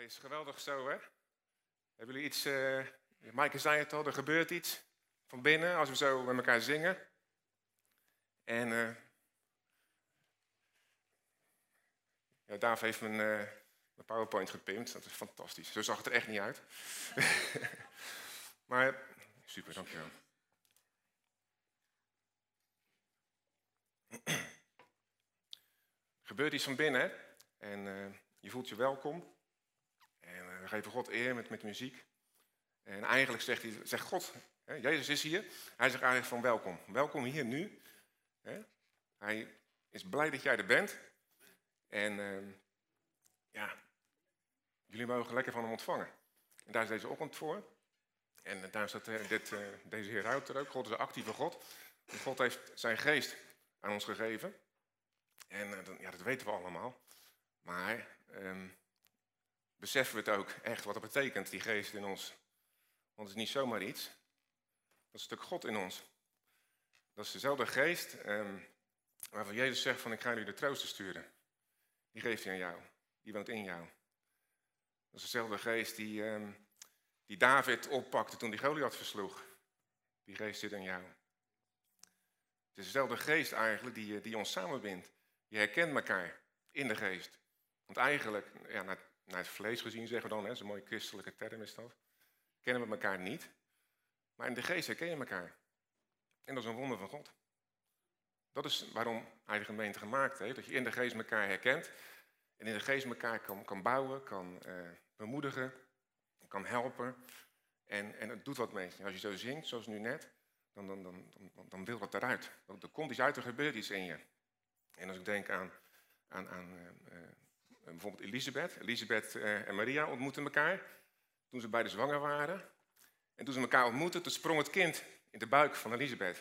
Hey, is geweldig zo, hè? Hebben jullie iets... Uh, Maaike zei het al, er gebeurt iets van binnen als we zo met elkaar zingen. En uh, ja, Daaf heeft mijn, uh, mijn PowerPoint gepimpt. Dat is fantastisch. Zo zag het er echt niet uit. maar super, dankjewel. Gebeurt iets van binnen? En je voelt je welkom. We geven God eer met, met muziek. En eigenlijk zegt, hij, zegt God, hè, Jezus is hier. Hij zegt eigenlijk van welkom. Welkom hier nu. Hè. Hij is blij dat jij er bent. En uh, ja, jullie mogen lekker van hem ontvangen. En daar is deze ochtend voor. En daar staat uh, dit, uh, deze heer Ruiter ook. God is een actieve God. God heeft zijn geest aan ons gegeven. En ja, dat weten we allemaal. Maar um, beseffen we het ook echt wat dat betekent, die geest in ons. Want het is niet zomaar iets. Dat is een stuk God in ons. Dat is dezelfde geest eh, waarvan Jezus zegt van ik ga jullie de troosten sturen. Die geeft hij aan jou. Die woont in jou. Dat is dezelfde geest die, eh, die David oppakte toen hij Goliath versloeg. Die geest zit in jou. Het is dezelfde geest eigenlijk die, eh, die ons samenbindt. Je herkent elkaar in de geest. Want eigenlijk, ja, naar het vlees gezien zeggen we dan, hè, zo'n mooie christelijke term is dat. Kennen we elkaar niet, maar in de geest herken je elkaar. En dat is een wonder van God. Dat is waarom hij de gemeente gemaakt heeft, dat je in de geest elkaar herkent en in de geest elkaar kan, kan bouwen, kan uh, bemoedigen, kan helpen. En, en het doet wat met je. Als je zo zingt, zoals nu net, dan, dan, dan, dan, dan wil wat eruit. Er komt iets uit, er gebeurt iets in je. En als ik denk aan, aan, aan uh, eh, bijvoorbeeld Elisabeth. Elisabeth eh, en Maria ontmoetten elkaar toen ze beide zwanger waren. En toen ze elkaar ontmoetten, toen sprong het kind in de buik van Elisabeth.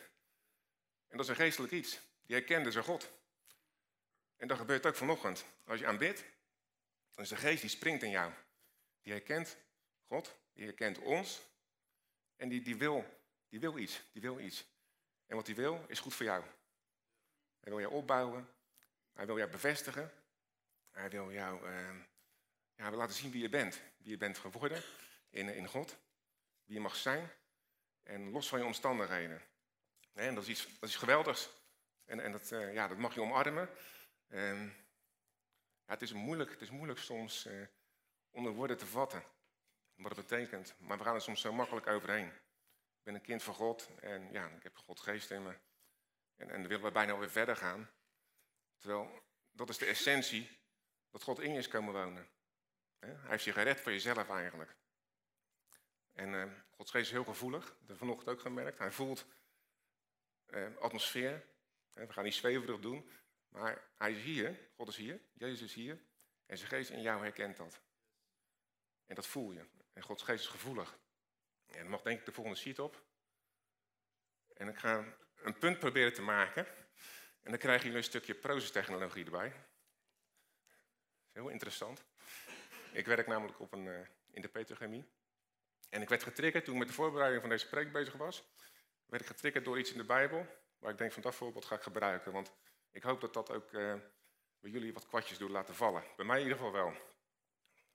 En dat is een geestelijk iets. Die herkende zijn God. En dat gebeurt ook vanochtend. Als je aanbidt, dan is de geest die springt in jou. Die herkent God, die herkent ons. En die, die, wil, die wil iets, die wil iets. En wat hij wil, is goed voor jou. Hij wil jou opbouwen. Hij wil jou bevestigen. Hij wil jou uh, laten zien wie je bent. Wie je bent geworden in, in God. Wie je mag zijn. En los van je omstandigheden. En dat is iets, dat is geweldigs. En, en dat, uh, ja, dat mag je omarmen. Uh, ja, het, is moeilijk, het is moeilijk soms uh, onder woorden te vatten. Wat het betekent. Maar we gaan er soms zo makkelijk overheen. Ik ben een kind van God. En ja, ik heb God geest in me. En, en dan willen we bijna weer verder gaan. Terwijl, dat is de essentie dat God in je is komen wonen. Hij heeft je gered voor jezelf eigenlijk. En uh, Gods geest is heel gevoelig. Dat vanochtend ook gemerkt. Hij voelt uh, atmosfeer. We gaan niet zweverig doen. Maar hij is hier. God is hier. Jezus is hier. En zijn geest in jou herkent dat. En dat voel je. En Gods geest is gevoelig. En dan mag denk ik de volgende sheet op. En ik ga een punt proberen te maken. En dan krijgen jullie een stukje procestechnologie erbij. Heel interessant. Ik werk namelijk op een, uh, in de petrochemie. En ik werd getriggerd toen ik met de voorbereiding van deze preek bezig was. Werd ik getriggerd door iets in de Bijbel. Waar ik denk van dat voorbeeld ga ik gebruiken. Want ik hoop dat dat ook uh, bij jullie wat kwartjes doet laten vallen. Bij mij in ieder geval wel.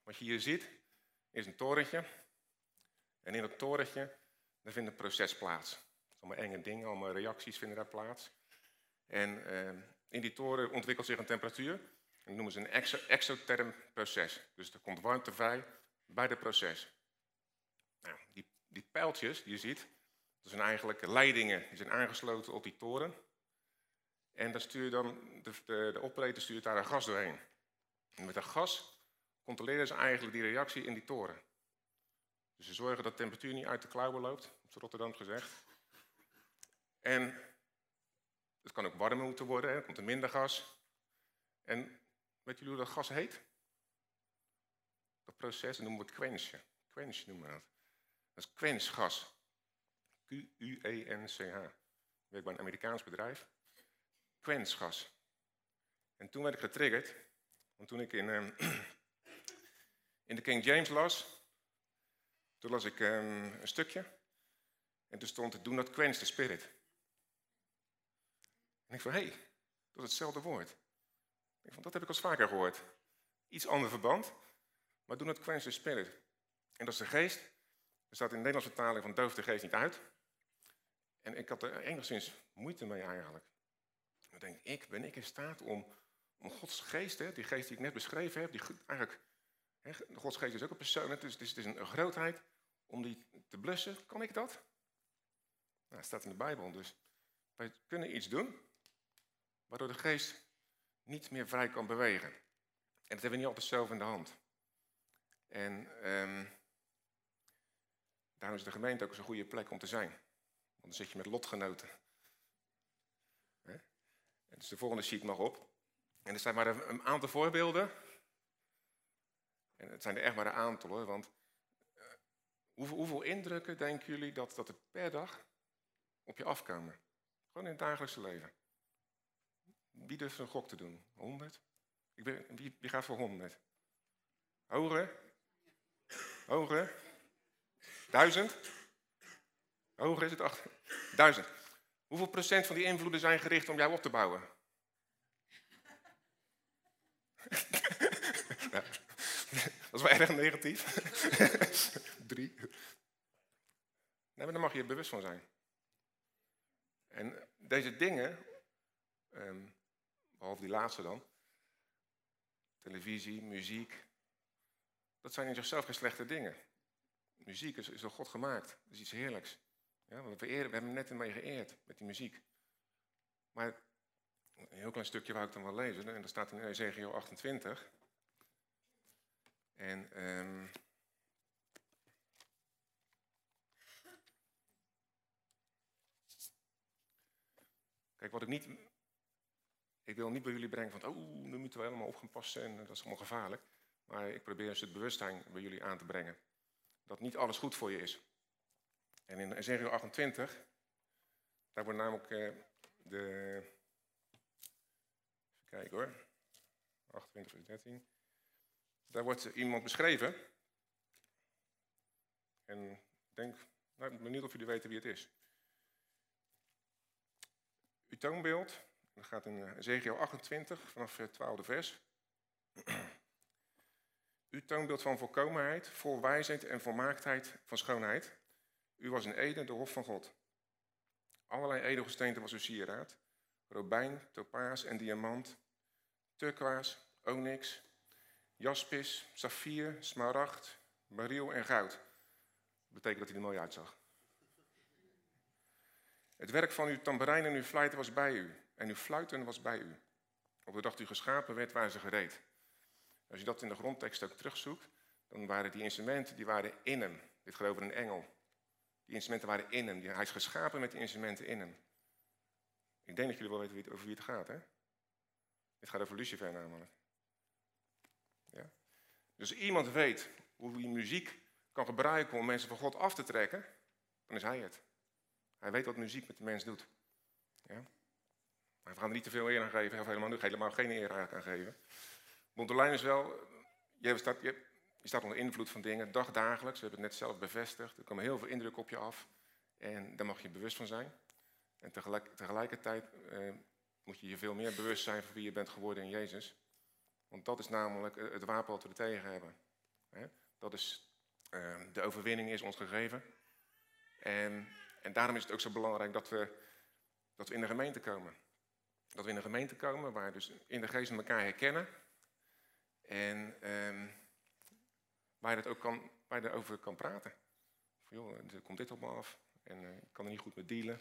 Wat je hier ziet is een torentje. En in dat torentje daar vindt een proces plaats. Allemaal enge dingen, allemaal reacties vinden daar plaats. En uh, in die toren ontwikkelt zich een temperatuur. Dat noemen ze een exo exotherm proces. Dus er komt warmte vrij bij het proces. Nou, die, die pijltjes die je ziet, dat zijn eigenlijk leidingen die zijn aangesloten op die toren. En dan stuur je dan, de, de, de operator stuurt daar een gas doorheen. En met dat gas controleren ze eigenlijk die reactie in die toren. Dus ze zorgen dat de temperatuur niet uit de klauwen loopt, op Rotterdam gezegd. En het kan ook warmer moeten worden, er komt er minder gas. En Weet jullie hoe dat gas heet? Dat proces noemen we quenchen. Quench noemen we dat. Dat is quenchgas. Q-U-E-N-C-H. Ik werk bij een Amerikaans bedrijf. Quenchgas. En toen werd ik getriggerd. Want toen ik in, um, in de King James las, toen las ik um, een stukje. En toen stond het, do not quench the spirit. En ik van, hé, hey, dat is hetzelfde woord. Ik vond, dat heb ik al vaker gehoord. Iets ander verband. maar do not quench the spirit. En dat is de geest. Er staat in de Nederlandse vertaling van doof de geest niet uit. En ik had er enigszins moeite mee eigenlijk. Dan denk ik, ben ik in staat om, om Gods geest, hè, die geest die ik net beschreven heb, die eigenlijk, hè, Gods geest is ook een persoon, het is, het is, het is een grootheid, om die te blussen. Kan ik dat? Nou, dat staat in de Bijbel, dus wij kunnen iets doen waardoor de geest niet meer vrij kan bewegen. En dat hebben we niet altijd zelf in de hand. En um, daarom is de gemeente ook zo'n goede plek om te zijn. Want dan zit je met lotgenoten. En dus de volgende sheet mag op. En er zijn maar een aantal voorbeelden. En het zijn er echt maar een aantal hoor. Want uh, hoeveel, hoeveel, indrukken denken jullie dat, dat er per dag op je afkomen? Gewoon in het dagelijkse leven. Wie durft een gok te doen? 100? Ik wie, gaat voor 100? Hoger? Hoger? Duizend? Hoger is het acht. Duizend. Hoeveel procent van die invloeden zijn gericht om jou op te bouwen? dat is wel erg negatief. Drie. Nee, maar daar mag je je bewust van zijn. En deze dingen, um, behalve die laatste dan, televisie, muziek, dat zijn in zichzelf geen slechte dingen. Muziek is, is door God gemaakt. Dat is iets heerlijks. Ja, we, we hebben net ermee geëerd met die muziek. Maar een heel klein stukje wou ik dan wel lezen. En dat staat in Ezekiel 28. En um, Kijk, wat ik niet. Ik wil niet bij jullie brengen van. Oh, nu moeten we helemaal op gaan passen en dat is allemaal gevaarlijk. Maar ik probeer dus het bewustzijn bij jullie aan te brengen. Dat niet alles goed voor je is. En in Ezekiel 28, daar wordt namelijk uh, de. Even kijken hoor. 28 vers 13. Daar wordt iemand beschreven. En ik denk, nou, ik ben benieuwd of jullie weten wie het is. Uw toonbeeld, dat gaat in Ezekiel 28 vanaf het 12e vers. Uw toonbeeld van volkomenheid, vol wijsheid en volmaaktheid van schoonheid. U was in Eden de hof van God. Allerlei edelgesteenten was uw sieraad. Robijn, topaas en diamant, turquoise, onyx, jaspis, saffier, smaragd, beryl en goud. Dat betekent dat hij er mooi uitzag. Het werk van uw tamboerijn en uw fluiten was bij u. En uw fluiten was bij u. Op de dag dat u geschapen werd, waren ze gereed. Als je dat in de grondtekst ook terugzoekt, dan waren die instrumenten die waren in hem. Dit gaat over een engel. Die instrumenten waren in hem. Hij is geschapen met die instrumenten in hem. Ik denk dat jullie wel weten over wie het gaat, hè? Dit gaat over Lucifer namelijk. Ja? Dus als iemand weet hoe hij muziek kan gebruiken om mensen van God af te trekken, dan is hij het. Hij weet wat muziek met de mens doet. Ja? Maar we gaan er niet te veel eer aan geven, of helemaal, helemaal geen eer aan geven. Want de lijn is wel, je staat, je, staat onder invloed van dingen, dagdagelijks. We hebben het net zelf bevestigd. Er komen heel veel indruk op je af. En daar mag je bewust van zijn. En tegelijk, tegelijkertijd eh, moet je je veel meer bewust zijn van wie je bent geworden in Jezus. Want dat is namelijk het wapen wat we er tegen hebben. Dat is, uh, de overwinning is ons gegeven. En, en daarom is het ook zo belangrijk dat we, dat we in de gemeente komen. Dat we in de gemeente komen waar dus in de geest elkaar herkennen. En um, waar je, het ook kan, waar je erover kan praten. Joh, er komt dit op me af en uh, ik kan er niet goed mee dealen.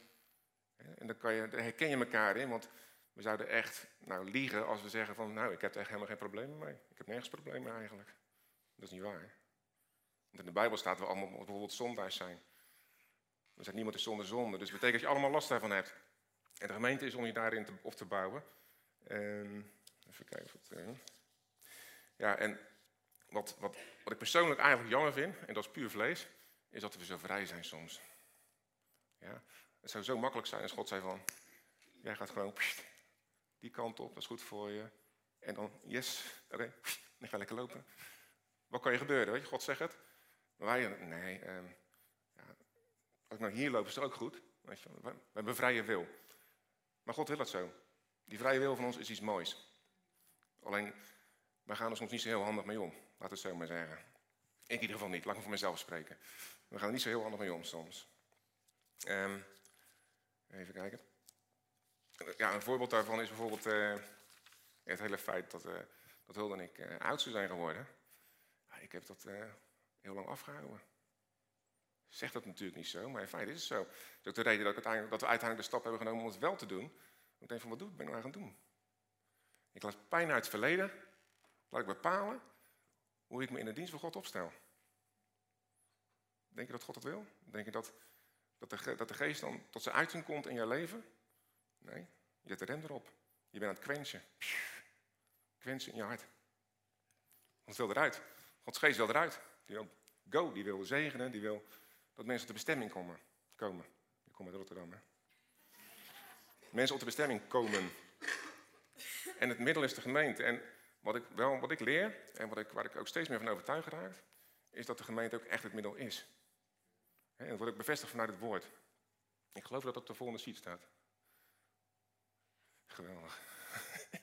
En dan, kan je, dan herken je elkaar in, want we zouden echt nou, liegen als we zeggen van, nou, ik heb er echt helemaal geen problemen mee. Ik heb nergens problemen eigenlijk. Dat is niet waar. Want in de Bijbel staat we allemaal bijvoorbeeld zondaars zijn. Er zegt niemand is zonder zonde. Dus dat betekent dat je allemaal last daarvan hebt. En de gemeente is om je daarin te, op te bouwen. En, even kijken of het... Uh, ja, en wat, wat, wat ik persoonlijk eigenlijk jammer vind, en dat is puur vlees, is dat we zo vrij zijn soms. Ja, het zou zo makkelijk zijn als God zei van, jij gaat gewoon die kant op, dat is goed voor je. En dan, yes, oké, okay, dan ga lekker lopen. Wat kan je gebeuren, weet je, God zegt het. Maar wij, nee, eh, ja, als ik nou hier loop is het ook goed. Weet je, we hebben vrije wil. Maar God wil dat zo. Die vrije wil van ons is iets moois. Alleen, wij gaan er soms niet zo heel handig mee om. Laat het zo maar zeggen. Ik in ieder geval niet, laat me voor mezelf spreken. We gaan er niet zo heel handig mee om soms. Ehm, even kijken. Ja, een voorbeeld daarvan is bijvoorbeeld eh, het hele feit dat, uh, dat Hulde en ik uh, oudste zijn geworden. Ik heb dat heel lang afgehouden. Zegt dat natuurlijk niet zo, maar in feite is het zo. Dat is ook de reden dat, dat we uiteindelijk de stap hebben genomen om het wel te doen. Ik denk van, wat doe ik? ben ik nou gaan doen? Ik laat pijn uit het verleden. Laat ik bepalen hoe ik me in de dienst van God opstel. Denk je dat God dat wil? Denk je dat, dat, de, dat de geest dan tot zijn uiting komt in jouw leven? Nee, je zet de rem erop. Je bent aan het kwensen. Kwensen in je hart. God wil eruit. Gods geest wil eruit. Die wil go, die wil zegenen, die wil dat mensen op de bestemming komen. komen. Ik kom uit Rotterdam, hè. Mensen op de bestemming komen. En het middel is de gemeente. En wat ik, wel, wat ik leer, en wat ik, waar ik ook steeds meer van overtuigd raak, is dat de gemeente ook echt het middel is. En dat wordt ook bevestigd vanuit het woord. Ik geloof dat dat op de volgende sheet staat. Geweldig.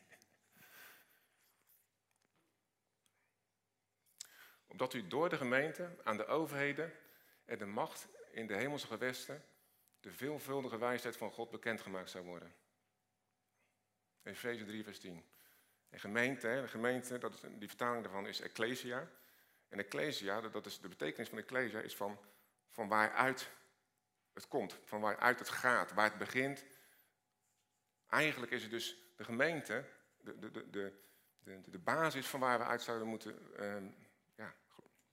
Opdat u door de gemeente aan de overheden en de macht in de hemelse gewesten de veelvuldige wijsheid van God bekendgemaakt zou worden. Efeze 3, vers 10. En gemeente, de gemeente, dat is, die vertaling daarvan is ecclesia. En ecclesia, dat is de betekenis van ecclesia, is van, van waaruit het komt, van waaruit het gaat, waar het begint. Eigenlijk is het dus de gemeente, de, de, de, de, de, basis van waar we uit zouden moeten ehm, ja,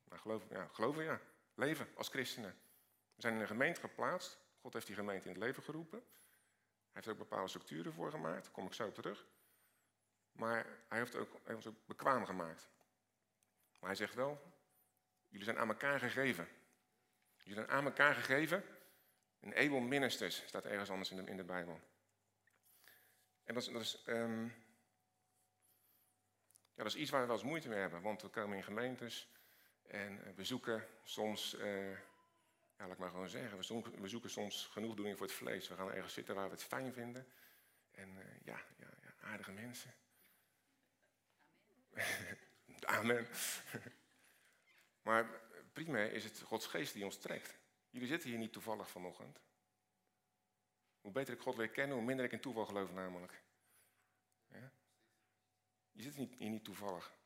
geloven, ja, geloven, ja, leven als christenen. We zijn in een gemeente geplaatst. God heeft die gemeente in het leven geroepen. Hij heeft ook bepaalde structuren voor gemaakt, daar kom ik zo terug. Maar hij heeft, ook, ons ook bekwaam gemaakt. Maar hij zegt wel, jullie zijn aan elkaar gegeven. Jullie zijn aan elkaar gegeven. Een able ministers staat ergens anders in de, in de Bijbel. En dat is, dat, is, um, ja, dat is iets waar we wel eens moeite mee hebben. Want we komen in gemeentes en we zoeken soms, uh, ja, laat ik maar gewoon zeggen, we, zoeken soms genoegdoening voor het vlees. We gaan ergens zitten waar we het fijn vinden. En uh, ja, ja, ja, aardige mensen. Amen. maar primair is het Gods geest die ons trekt. Jullie zitten hier niet toevallig vanochtend. Hoe beter ik God leer kennen, hoe minder ik in toeval geloof namelijk. Ja? Je zit hier niet toevallig.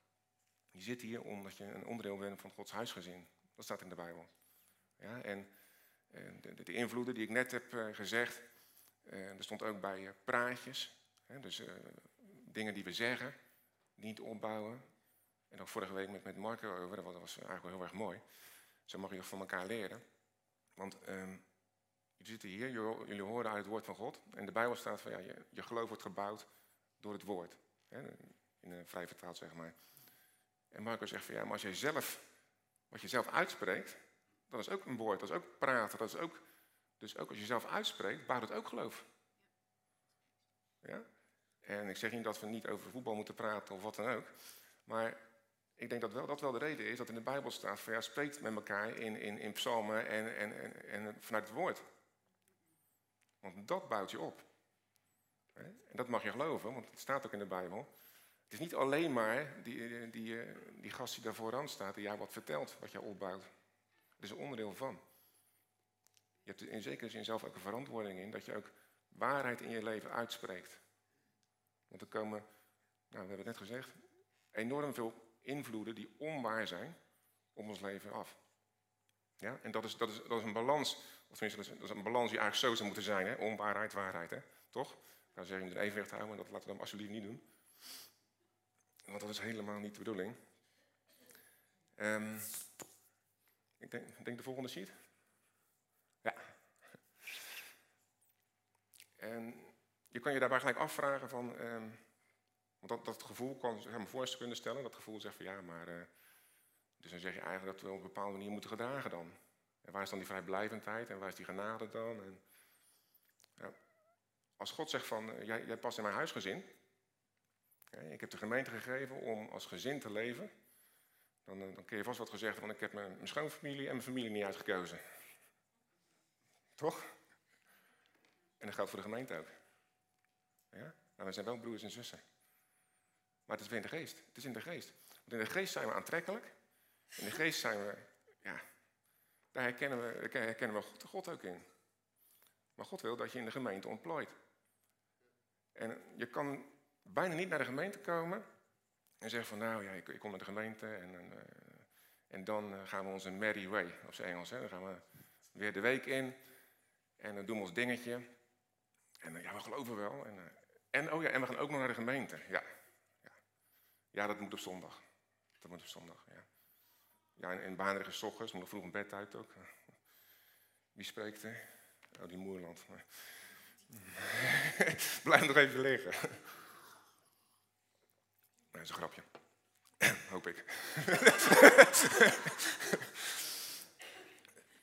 Je zit hier omdat je een onderdeel bent van Gods huisgezin. Dat staat in de Bijbel. Ja, en, de, de, invloeden die ik net heb uh, gezegd, uh, er stond ook bij uh, praatjes. Dus dingen die we zeggen, niet opbouwen. En ook vorige week met, met Marco over, dat was eigenlijk wel heel erg mooi. Zo mag je van elkaar leren. Want um, jullie zitten hier, jullie horen uit het woord van God. En de Bijbel staat van ja, je, je geloof wordt gebouwd door het woord. In een vrij vertaald zeg maar. En Marco zegt van ja, maar als jij zelf, wat je zelf uitspreekt, dat is ook een woord, dat is ook praten, dat is ook, dus ook als je zelf uitspreekt, bouwt het ook geloof. Ja? En ik zeg niet dat we niet over voetbal moeten praten of wat dan ook, maar ik denk dat wel, dat wel de reden is dat in de Bijbel staat van ja, spreekt met elkaar in, in, in psalmen en, en, en, en vanuit het woord. Want dat bouwt je op. En dat mag je geloven, want het staat ook in de Bijbel. Het is niet alleen maar die, die, die gast die daar vooraan staat, die jou wat vertelt, wat jij opbouwt. Het is een onderdeel van. Je hebt in zekere zin zelf ook een verantwoording in dat je ook waarheid in je leven uitspreekt. Want er komen, nou, we hebben het net gezegd, enorm veel invloeden die onwaar zijn op ons leven af. Ja? En dat is, dat, is, dat is een balans, of tenminste, dat is, dat is een balans die eigenlijk zo zou moeten zijn, hè? onwaarheid, waarheid, hè? toch? Nou zeg je moet een evenwicht houden, maar dat laten we dan alsjeblieft niet doen. Want dat is helemaal niet de bedoeling. Um, ik denk, denk de volgende sheet. Ja. En je kan je daarbij gelijk afvragen van... Um, want dat, dat gevoel kan zich me voor kunnen stellen. Dat gevoel zegt van ja, maar... Uh, dus dan zeg je eigenlijk dat we op een bepaalde manier moeten gedragen dan. En waar is dan die vrijblijvendheid en waar is die genade dan? En, ja, als God zegt van, uh, jij, jij past in mijn huisgezin... Ik heb de gemeente gegeven om als gezin te leven. Dan, eh, dan kun je vast wat gezegd, want ik heb mijn, schoonfamilie en mijn familie niet uitgekozen. Toch? En dat geldt voor de gemeente ook. Ja? Maar we zijn wel broers en zussen. Maar het is weer in de geest. Het is in de geest. Want in de geest zijn we aantrekkelijk. In de geest zijn we, ja, daar herkennen we, herkennen we God, God ook in. Maar God wil dat je in de gemeente ontplooit. En je kan bijna niet naar de gemeente komen en zeggen van nou ja, ik, ik kom naar de gemeente en, en, en dan eh, gaan we onze merry way, op zijn Engels. Hè. Dan gaan we weer de week in en dan doen we ons dingetje. En uh, ja, we geloven wel. En, en, oh ja, en we gaan ook nog naar de gemeente. Ja, ja. ja dat moet op zondag. Dat moet op zondag, ja. Ja, en is ochtends, moet nog vroeg een bed uit ook. Wie spreekt er? Oh, die Moerland. Blijf nog even liggen. Dat is een grapje. Hoop ik.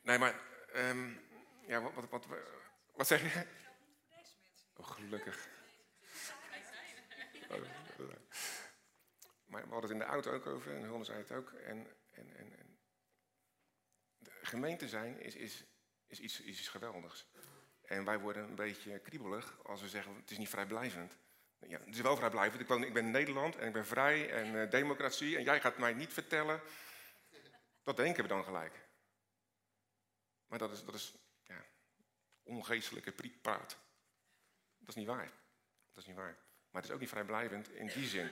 nee, maar... Um, ja, wat, wat, wat, wat zeg je? Oh, gelukkig. Oh, maar we hadden het in de auto ook over, en Hulde zei het ook. En, en, en, en de gemeente zijn is, is, is iets, iets geweldigs. En wij worden een beetje kriebelig als we zeggen, het is niet vrijblijvend. Ja, het is wel vrijblijvend. Ik, ik ben in Nederland en ik ben vrij en uh, democratie. En jij gaat mij niet vertellen. Dat denken we dan gelijk. Maar dat is, dat is ja, ongeestelijke praat. Dat is niet waar. Dat is niet waar. Maar het is ook niet vrijblijvend in die zin.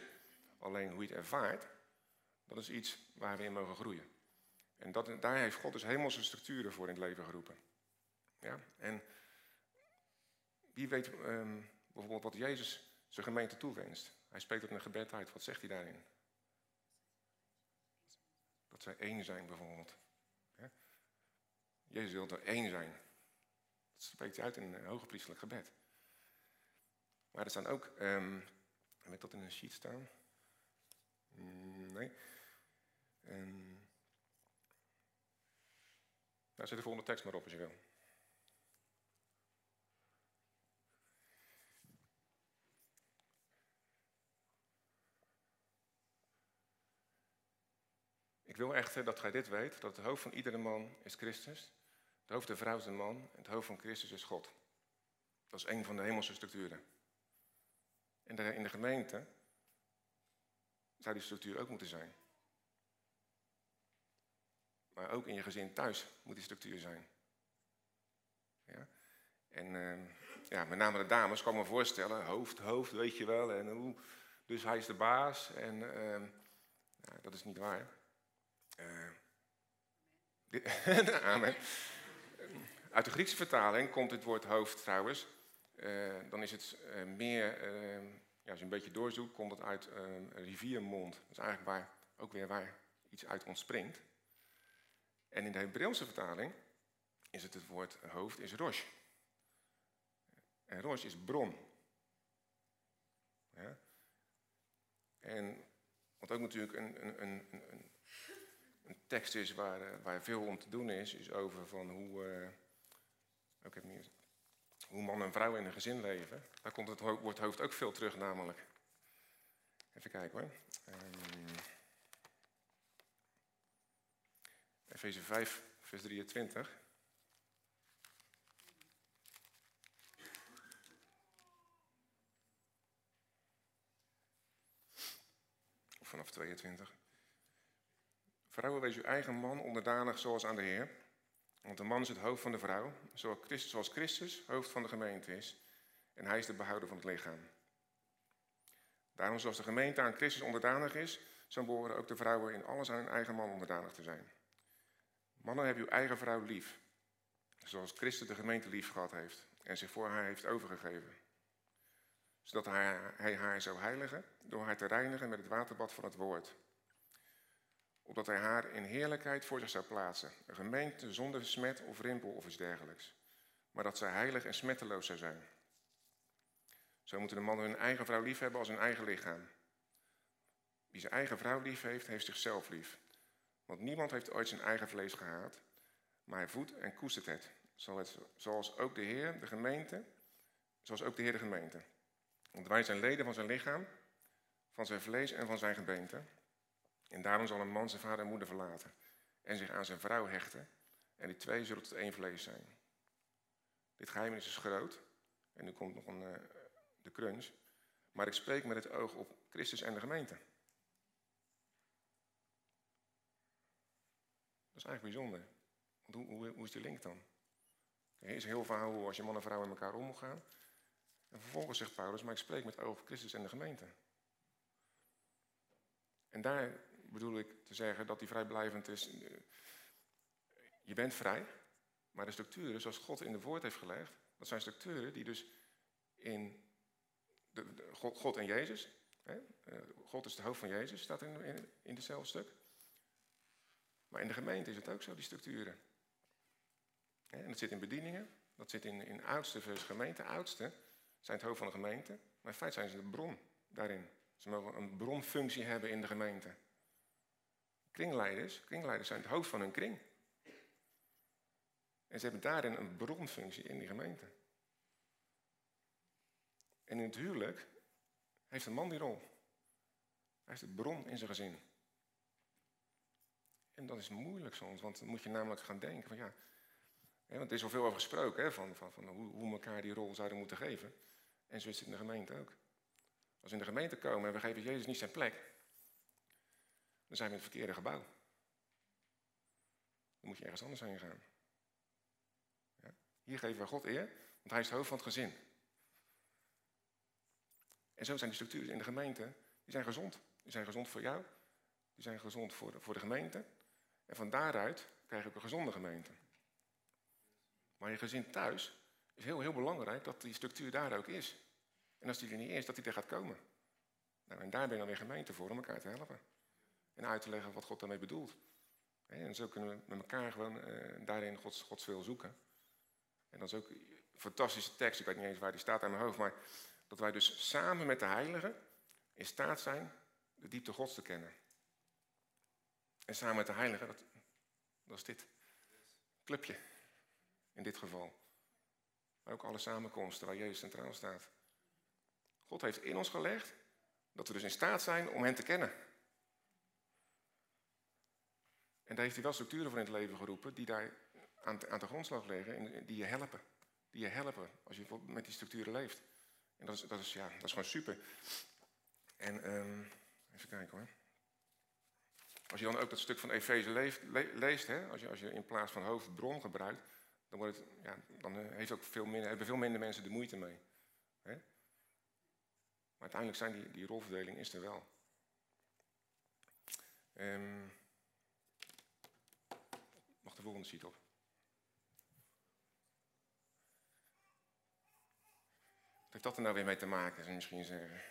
Alleen hoe je het ervaart, dat is iets waar we in mogen groeien. En dat, daar heeft God dus hemelse structuren voor in het leven geroepen. Ja? En wie weet um, bijvoorbeeld wat Jezus zijn gemeente toewenst. Hij spreekt in een gebed uit. Wat zegt hij daarin? Dat zij één zijn bijvoorbeeld. Jezus wil er één zijn. Dat spreekt hij uit in een hogepriestelijk gebed. Maar er staan ook, um, heb ik dat in een sheet staan? Mm, nee. Um, nou, zet de volgende tekst maar op als je wil. Ik wil echter dat gij dit weet, dat het hoofd van iedere man is Christus, het hoofd der vrouw is een man en het hoofd van Christus is God. Dat is een van de hemelse structuren. En in de gemeente zou die structuur ook moeten zijn. Maar ook in je gezin thuis moet die structuur zijn. Ja? En uh, ja, met name de dames kan me voorstellen, hoofd, hoofd, weet je wel. En, dus hij is de baas. En nou, dat is niet waar. Uh, Amen. Uit de Griekse vertaling komt het woord hoofd trouwens. Uh, dan is het uh, meer, ja, als je een beetje doorzoekt, komt het uit riviermond. Dat is eigenlijk waar, ook weer waar iets uit ontspringt. En in de Hebreeuwse vertaling is het het woord hoofd is rosh. En rosh is bron. Ja? En wat ook natuurlijk een, een, een, een een tekst is waar, uh, waar veel om te doen is, is over van hoe, uh, hoe man en vrouw in een gezin leven. Daar komt het woord hoofd ook veel terug namelijk. Even kijken hoor. Um, Efeze 5, vers 23. Of vanaf 22. Vrouwen, wees uw eigen man onderdanig zoals aan de Heer. Want de man is het hoofd van de vrouw, zoals Christus, hoofd van de gemeente is. En hij is de behouder van het lichaam. Daarom, zoals de gemeente aan Christus onderdanig is, zo behoren ook de vrouwen in alles aan hun eigen man onderdanig te zijn. Mannen, hebben uw eigen vrouw lief, zoals Christus de gemeente lief gehad heeft en zich voor haar heeft overgegeven. Zodat hij haar zou heiligen door haar te reinigen met het waterbad van het woord opdat hij haar in heerlijkheid voor zich zou plaatsen. Een gemeente zonder smet of rimpel of iets dergelijks. Maar dat zij heilig en smetteloos zou zijn. Zo moeten de mannen hun eigen vrouw lief hebben als hun eigen lichaam. Wie zijn eigen vrouw lief heeft, heeft zichzelf lief. Want niemand heeft ooit zijn eigen vlees gehaat, maar hij voedt en koestert het. Zoals ook de Heer de gemeente, zoals ook de Heer de gemeente. Want wij zijn leden van zijn lichaam, van zijn vlees en van zijn gebeente. En daarom zal een man zijn vader en moeder verlaten en zich aan zijn vrouw hechten. En die twee zullen tot één vlees zijn. Dit geheim is groot. En nu komt nog een, uh, de crunch. Maar ik spreek met het oog op Christus en de gemeente. Dat is eigenlijk bijzonder. Want hoe, hoe, hoe is die link dan? Er is heel verhaal hoe als je man en vrouw met elkaar om moet gaan. En vervolgens zegt Paulus, maar ik spreek met oog op Christus en de gemeente. En daar bedoel ik te zeggen dat die vrijblijvend is. Je bent vrij, maar de structuren zoals God in de woord heeft gelegd, dat zijn structuren die dus in God, God, en Jezus, hè, eh, God is de hoofd van Jezus, staat in, in, in hetzelfde stuk. Maar in de gemeente is het ook zo, die structuren. En dat zit in bedieningen, dat zit in, in oudste versus gemeente. Oudste zijn het hoofd van de gemeente, maar in feite zijn ze de bron daarin. Ze mogen een bronfunctie hebben in de gemeente. Kringleiders, kringleiders zijn het hoofd van hun kring. En ze hebben daarin een bronfunctie in die gemeente. En in het huwelijk heeft een man die rol. Hij is de bron in zijn gezin. En dat is moeilijk soms, want dan moet je namelijk gaan denken van ja, hè, want er is al veel over gesproken, hè, van, van, van hoe, hoe elkaar die rol zouden moeten geven. En zo is het in de gemeente ook. Als we in de gemeente komen en we geven Jezus niet zijn plek, dan zijn we in het verkeerde gebouw. Dan moet je ergens anders heen gaan. Ja? Hier geven we God eer, want hij is het hoofd van het gezin. En zo zijn de structuren in de gemeente, die zijn gezond. Die zijn gezond voor jou, die zijn gezond voor de, voor de gemeente. En van daaruit krijg je een gezonde gemeente. Maar je gezin thuis is heel, heel belangrijk dat die structuur daar ook is. En als die er niet is, dat die er gaat komen. Nou, en daar ben je dan weer gemeente voor om elkaar te helpen. En uit te leggen wat God daarmee bedoelt. En zo kunnen we met elkaar gewoon uh, daarin Gods, Gods wil zoeken. En dat is ook een fantastische tekst, ik weet niet eens waar die staat aan mijn hoofd, maar dat wij dus samen met de heiligen in staat zijn de diepte Gods te kennen. En samen met de heiligen, dat, dat is dit. Clubje, in dit geval. Maar ook alle samenkomsten waar Jezus centraal staat. God heeft in ons gelegd dat we dus in staat zijn om hen te kennen. En daar heeft hij wel structuren voor in het leven geroepen die daar aan, aan de grondslag liggen en die je helpen. Die je helpen als je met die structuren leeft. En dat is, dat is, ja, dat is gewoon super. En um, even kijken hoor. Als je dan ook dat stuk van Efeze leest, hè, als, je, als je in plaats van hoofd bron gebruikt, dan, wordt het, ja, dan eh, heeft ook veel minder, hebben veel minder mensen de moeite mee. Hè? Maar uiteindelijk zijn die, die rolverdeling is er wel. Um, volgende sheet op. Wat heeft dat er nou weer mee te maken, zou je misschien zeggen.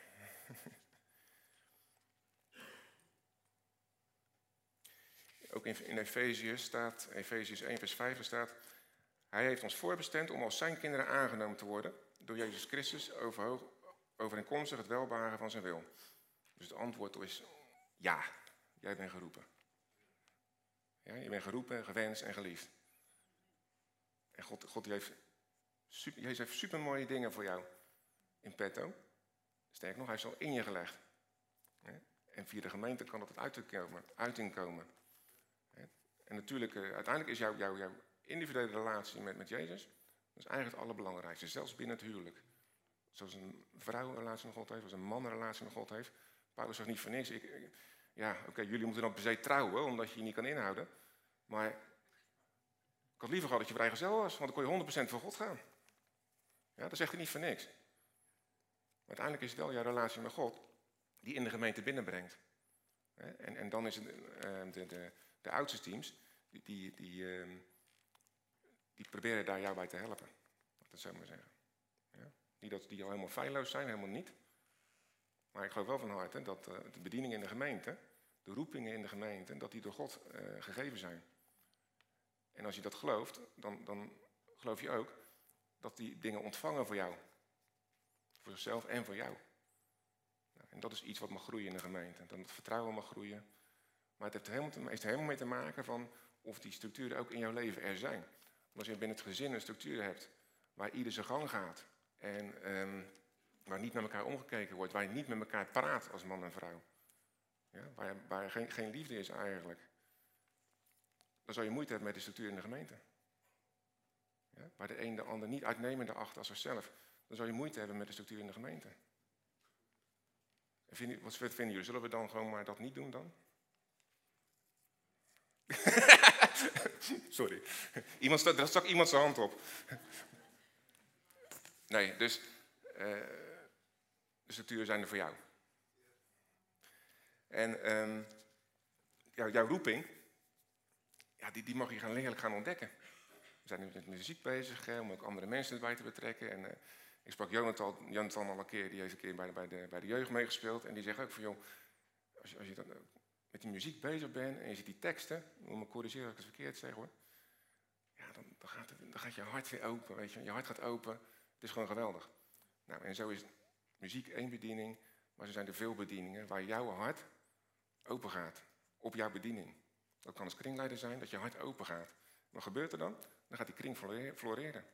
Ook in, in Efeziërs staat, Efeziërs 1 vers 5 staat... Hij heeft ons voorbestemd om als zijn kinderen aangenomen te worden... door Jezus Christus overhoog, overeenkomstig het welbaren van zijn wil. Dus het antwoord is ja, jij bent geroepen. Ja, je bent geroepen, gewenst en geliefd. En God, God heeft, super, Jezus heeft super mooie dingen voor jou in petto. Sterk nog, hij is al in je gelegd. En via de gemeente kan dat uiting komen. En natuurlijk, eh, uiteindelijk is jouw, individuele relatie met, met Jezus, dat eigenlijk het allerbelangrijkste, zelfs binnen het huwelijk. Zoals een vrouw een relatie met God heeft, zoals een man een relatie met God heeft. Paulus zegt niet voor niks. Ik, ja, oké, jullie moeten dan per se trouwen, omdat je je niet kan inhouden. Maar ik had liever gehad dat je vrijgezel was, want dan kon je 100% voor God gaan. Ja, dat zegt hij niet voor niks. Maar uiteindelijk is het wel jouw relatie met God die in de gemeente binnenbrengt. En, en dan is het uh, de, de, de oudste teams, die, die, die, uh, die, proberen daar jou bij te helpen. Dat zou ik maar zeggen. Ja? Niet dat die al helemaal feilloos zijn, helemaal niet. Maar ik geloof wel van harte dat uh, de bedieningen in de gemeente, de roepingen in de gemeente, dat die door God uh, gegeven zijn. En als je dat gelooft, dan, dan geloof je ook dat die dingen ontvangen voor jou. Voor zichzelf en voor jou. Nou, en dat is iets wat mag groeien in de gemeente. Dat het vertrouwen mag groeien. Maar het heeft helemaal, heeft helemaal mee te maken van of die structuren ook in jouw leven er zijn. als je binnen het gezin een structuur hebt waar ieder zijn gang gaat. En um, waar niet met elkaar omgekeken wordt. Waar je niet met elkaar praat als man en vrouw. Ja, waar, waar geen, geen liefde is eigenlijk. Dan zal je moeite hebben met de structuur in de gemeente. Ja, waar de een de ander niet uitnemender acht als zichzelf. Dan zal je moeite hebben met de structuur in de gemeente. Vinden, wat vinden jullie? Zullen we dan gewoon maar dat niet doen dan? Sorry. Iemand, daar stak iemand zijn hand op. Nee, dus uh, de structuren zijn er voor jou. En um, jouw roeping, ja, die, die mag je gaan leerlijk gaan ontdekken. We zijn nu met muziek bezig, hè, om ook andere mensen erbij te betrekken. En uh, ik sprak Jonathan, Jonathan al een keer, die heeft een keer bij de, bij de, bij de jeugd meegespeeld. En die zegt ook van, joh, als je, als je dan met die muziek bezig bent en je ziet die teksten, moet me corrigeren als ik het verkeerd zeg hoor. Ja, dan, dan, gaat het, dan gaat je hart weer open, weet je. Je hart gaat open. Het is gewoon geweldig. Nou, en zo is muziek één bediening, maar er zijn er veel bedieningen waar jouw hart open gaat. Op jouw bediening. Dat kan als kringleider zijn, dat je hart open gaat. Wat gebeurt er dan? Dan gaat die kring floreren.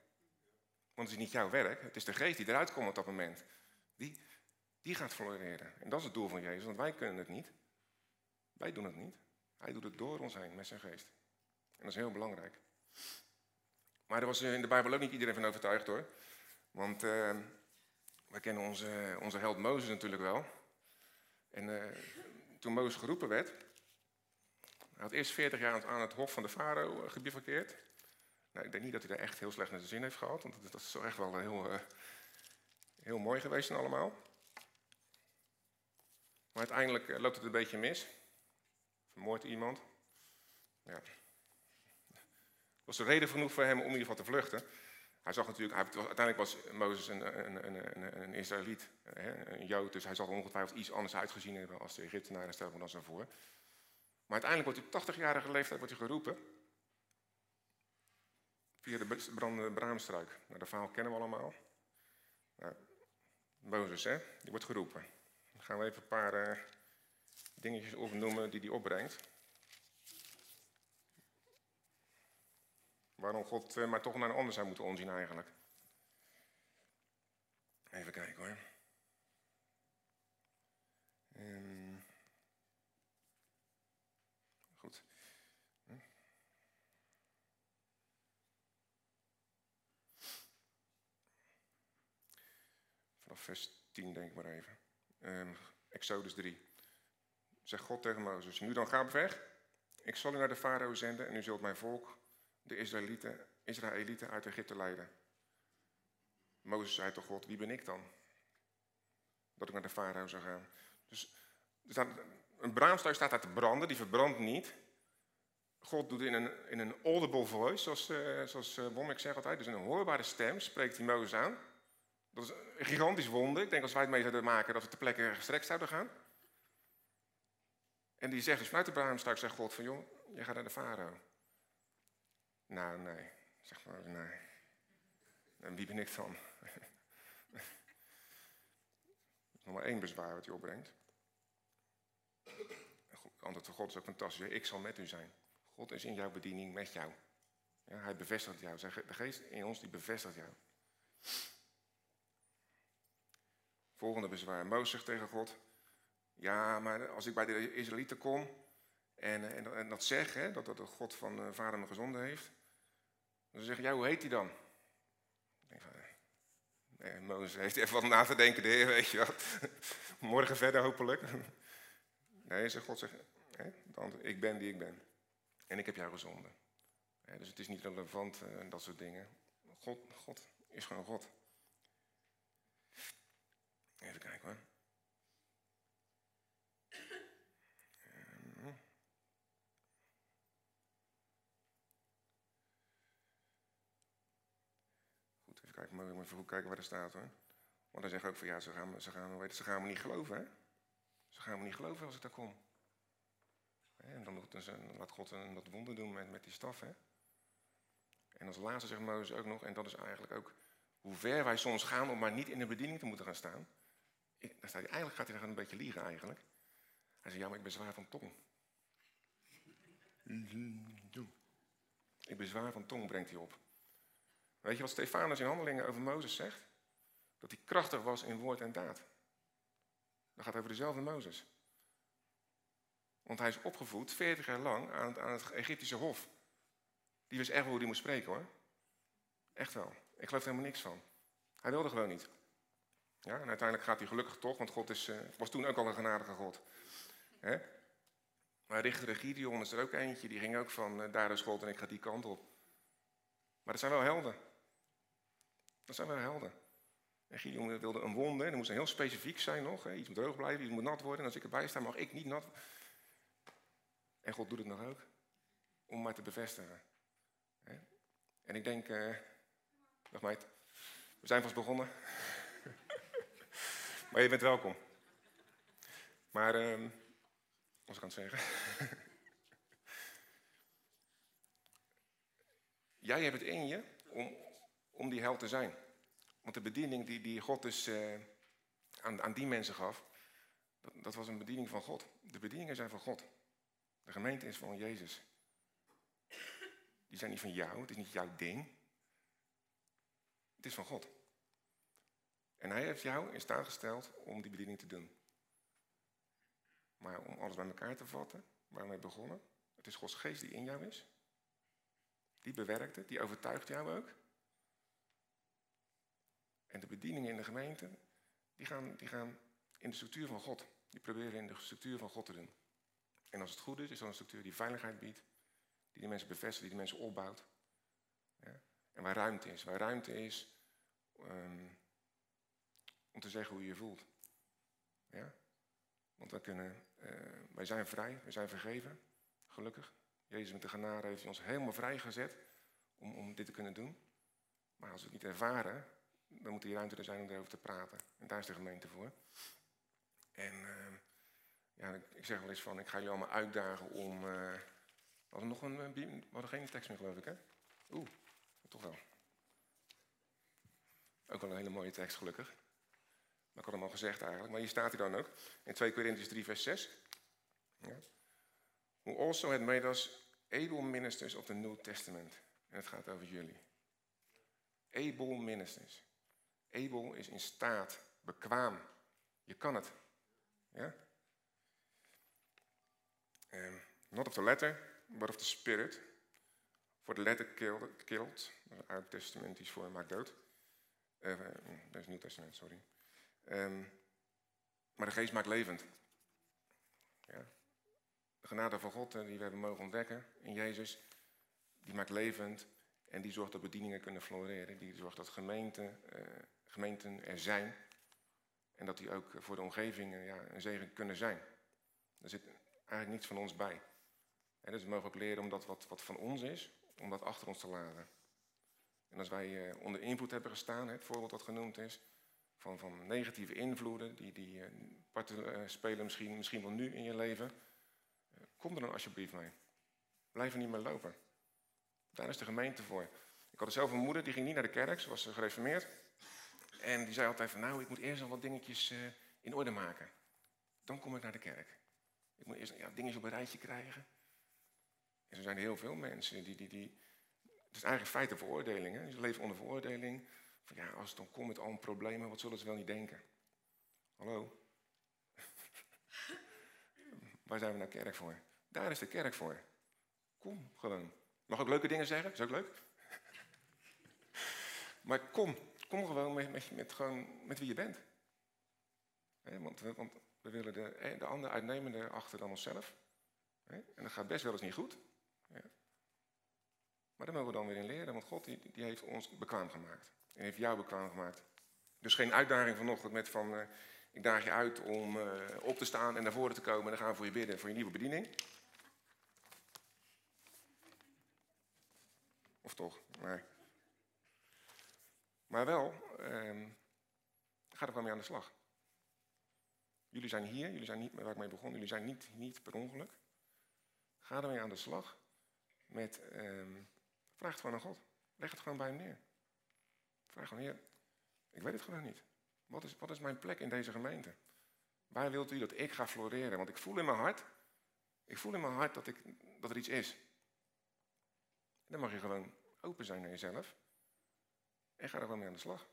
Want het is niet jouw werk, het is de geest die eruit komt op dat moment. Die, die gaat floreren. En dat is het doel van Jezus, want wij kunnen het niet. Wij doen het niet. Hij doet het door ons heen met zijn geest. En dat is heel belangrijk. Maar daar was in de Bijbel ook niet iedereen van overtuigd hoor. Want uh, wij kennen onze, onze held Mozes natuurlijk wel. En uh, toen Mozes geroepen werd, hij had eerst 40 jaar aan het hof van de farao uh, gebivakkeerd. Nou, ik denk niet dat hij daar echt heel slecht naar zijn zin heeft gehad, want dat is echt wel heel, heel mooi geweest en allemaal. Maar uiteindelijk loopt het een beetje mis. Vermoordt iemand. Ja. was er reden genoeg voor hem om in ieder geval te vluchten. Hij zag natuurlijk, uiteindelijk was Mozes een, een, een, een Israëliet, een Jood, dus hij zal ongetwijfeld iets anders uitgezien hebben als de Egyptenaren, stel me dan zo voor. Maar uiteindelijk wordt hij op 80-jarige leeftijd wordt hij geroepen. Via de brandende braamstruik. Nou, dat verhaal kennen we allemaal. Nou, Mozes, hè, die wordt geroepen. Dan gaan we even een paar uh, dingetjes opnoemen die hij opbrengt. Waarom God maar toch naar een ander zou moeten omzien eigenlijk. Even kijken hoor. Um, goed. Hm. Vanaf vers 10 denk ik maar even. Um, Exodus 3. Zegt God tegen Mozes, nu dan ga op weg. Ik zal u naar de farao zenden en u zult mijn volk de Israëlieten, Israëlieten uit Egypte leiden. Mozes zei tot God, wie ben ik dan? Dat ik naar de farao zou gaan. Dus er staat, een braamstruik staat daar te branden, die verbrandt niet. God doet in een, in een audible voice, zoals, uh, zoals uh, zegt altijd, dus in een hoorbare stem spreekt hij Mozes aan. Dat is een gigantisch wonder. Ik denk als wij het mee zouden maken, dat we ter plekke gestrekt zouden gaan. En die zegt dus vanuit de braamstruik, zegt God van, joh, je gaat naar de farao. Nou, nee. Zeg maar, nee. En wie ben ik dan? nog maar één bezwaar wat hij opbrengt. Antwoord van God is ook fantastisch. Ik zal met u zijn. God is in jouw bediening met jou. Hij bevestigt jou. De geest in ons die bevestigt jou. Volgende bezwaar. Mozes zegt tegen God. Ja, maar als ik bij de Israëlieten kom en, en, dat zeg, hè, dat, dat de God van uh, vader me gezonden heeft. Dan zeg ja, hoe heet hij dan? Ik van, nee, Mozes heeft even wat na te denken, de heer, weet je wat. Morgen verder hopelijk. Nee, zegt God, zegt, hè, ik ben die ik ben. En ik heb jou gezonden. dus het is niet relevant en uh, dat soort dingen. God, God is gewoon God. Even kijken hoor. Kijk, maar even goed kijken waar er staat hoor. Want dan zeggen ook van ja, ze gaan, ze gaan, weet, ze gaan me niet geloven hè. Ze gaan me niet geloven als ik daar kom. En dan, dan laat God een, dat wonder doen met, met die staf hè. En als laatste zegt Mozes ook nog, en dat is eigenlijk ook hoe ver wij soms gaan om maar niet in de bediening te moeten gaan staan. Ik, dan staat hij, eigenlijk gaat hij dan een beetje liegen eigenlijk. Hij zegt, ja, maar ik ben zwaar van tong. Ik ben zwaar van tong, brengt hij op. Weet je wat Stefanus in Handelingen over Mozes zegt? Dat hij krachtig was in woord en daad. Dat gaat over dezelfde Mozes. Want hij is opgevoed 40 jaar lang aan het, Egyptische hof. Die wist echt hoe hij moest spreken hoor. Echt wel. Ik geloof er helemaal niks van. Hij wilde gewoon niet. Ja, en uiteindelijk gaat hij gelukkig toch, want God is, uh, was toen ook al een genadige God. Hè? Maar Richter Gideon is er ook eentje, die ging ook van uh, daar is God en ik ga die kant op. Maar dat zijn wel helden. Dat zijn wel helden. En Gideon wilde een wonde, en dat moest heel specifiek zijn nog. Iets moet droog blijven, iets moet nat worden. En als ik erbij sta, mag ik niet nat. En God doet het nog ook. Om maar te bevestigen. En ik denk, dag meid, we zijn vast begonnen. maar je bent welkom. Maar, uh, wat ik aan het zeggen? Jij hebt het in je om, om die held te zijn. Want de bediening die, die God dus uh, aan, aan die mensen gaf, dat, dat was een bediening van God. De bedieningen zijn van God. De gemeente is van Jezus. Die zijn niet van jou, het is niet jouw ding. Het is van God. En hij heeft jou in staat gesteld om die bediening te doen. Maar om alles bij elkaar te vatten, waar we begonnen. Het is Gods geest die in jou is. Die bewerkt het, die overtuigt jou ook. En de bedieningen in de gemeente, die gaan, die gaan in de structuur van God. Die proberen in de structuur van God te doen. En als het goed is, is dat een structuur die veiligheid biedt. Die de mensen bevestigt, die de mensen opbouwt. Ja? En waar ruimte is. Waar ruimte is um, om te zeggen hoe je je voelt. Ja? Want wij, kunnen, uh, wij zijn vrij, wij zijn vergeven, gelukkig. Jezus met de genade heeft ons helemaal vrijgezet om, om dit te kunnen doen. Maar als we het niet ervaren, dan moet die ruimte er zijn om erover te praten. En daar is de gemeente voor. En uh, ja, ik zeg wel eens van, ik ga jullie allemaal uitdagen om... Uh, we hadden nog een, we hadden geen tekst meer geloof ik hè? Oeh, toch wel. Ook wel een hele mooie tekst gelukkig. Maar ik had hem al gezegd eigenlijk. Maar hier staat hij dan ook. In 2 Corinthians 3 vers 6. Ja. Who also had made us able ministers of the New Testament. En het gaat over jullie. Able ministers. Able is in staat, bekwaam. Je kan het. Ja? Um, not of the letter, but of the spirit. Voor de letter killed, killed Oud Testamentisch voor maakt dood. Uh, dat is Nieuw Testament, sorry. Um, maar de geest maakt levend. Ja. De genade van God die we hebben mogen ontdekken in Jezus, die maakt levend en die zorgt dat bedieningen kunnen floreren. Die zorgt dat gemeenten, uh, gemeenten er zijn en dat die ook voor de omgeving ja, een zegen kunnen zijn. Er zit eigenlijk niets van ons bij. En dus we mogen ook leren om dat wat, wat van ons is, om dat achter ons te laten. En als wij uh, onder invloed hebben gestaan, het voorbeeld dat genoemd is, van, van negatieve invloeden, die, die uh, parten spelen misschien, misschien wel nu in je leven, kom er dan alsjeblieft mee. Blijf er niet meer lopen. Daar is de gemeente voor. Ik had zelf een moeder, die ging niet naar de kerk, ze was gereformeerd. En die zei altijd van, nou, ik moet eerst al wat dingetjes in orde maken. Dan kom ik naar de kerk. Ik moet eerst ja, dingetjes op een rijtje krijgen. En er zijn heel veel mensen die, die, die het is eigenlijk feite veroordeling. Hè? Ze leven onder veroordeling. Van ja, als het dan komt met al problemen, wat zullen ze wel niet denken? Hallo? Waar zijn we naar kerk voor? Daar is de kerk voor. Kom gewoon. Mag ook leuke dingen zeggen? Is ook leuk. maar kom, kom gewoon met, met, met, gewoon met wie je bent. want, want, we willen de, de ander uitnemender achter dan onszelf. En dat gaat best wel eens niet goed. Maar daar mogen we dan weer in leren, want God die, die heeft ons bekwaam gemaakt. En heeft jou bekwaam gemaakt. Dus geen uitdaging vanochtend met van, uh, ik daag je uit om uh, op te staan en naar voren te komen en dan gaan we voor je bidden voor je nieuwe bediening. Of toch? Nee. Maar wel, uh, ga er wel mee aan de slag. Jullie zijn hier, jullie zijn niet waar ik mee begon, jullie zijn niet, niet per ongeluk. Ga ermee aan de slag met um, Vraag het gewoon aan God. Leg het gewoon bij hem neer. Vraag gewoon, Heer, ik weet het gewoon niet. Wat is, wat is mijn plek in deze gemeente? Waar wilt u dat ik ga floreren? Want ik voel in mijn hart, ik voel in mijn hart dat, ik, dat er iets is. dan mag je gewoon open zijn naar jezelf. En ga er gewoon mee aan de slag.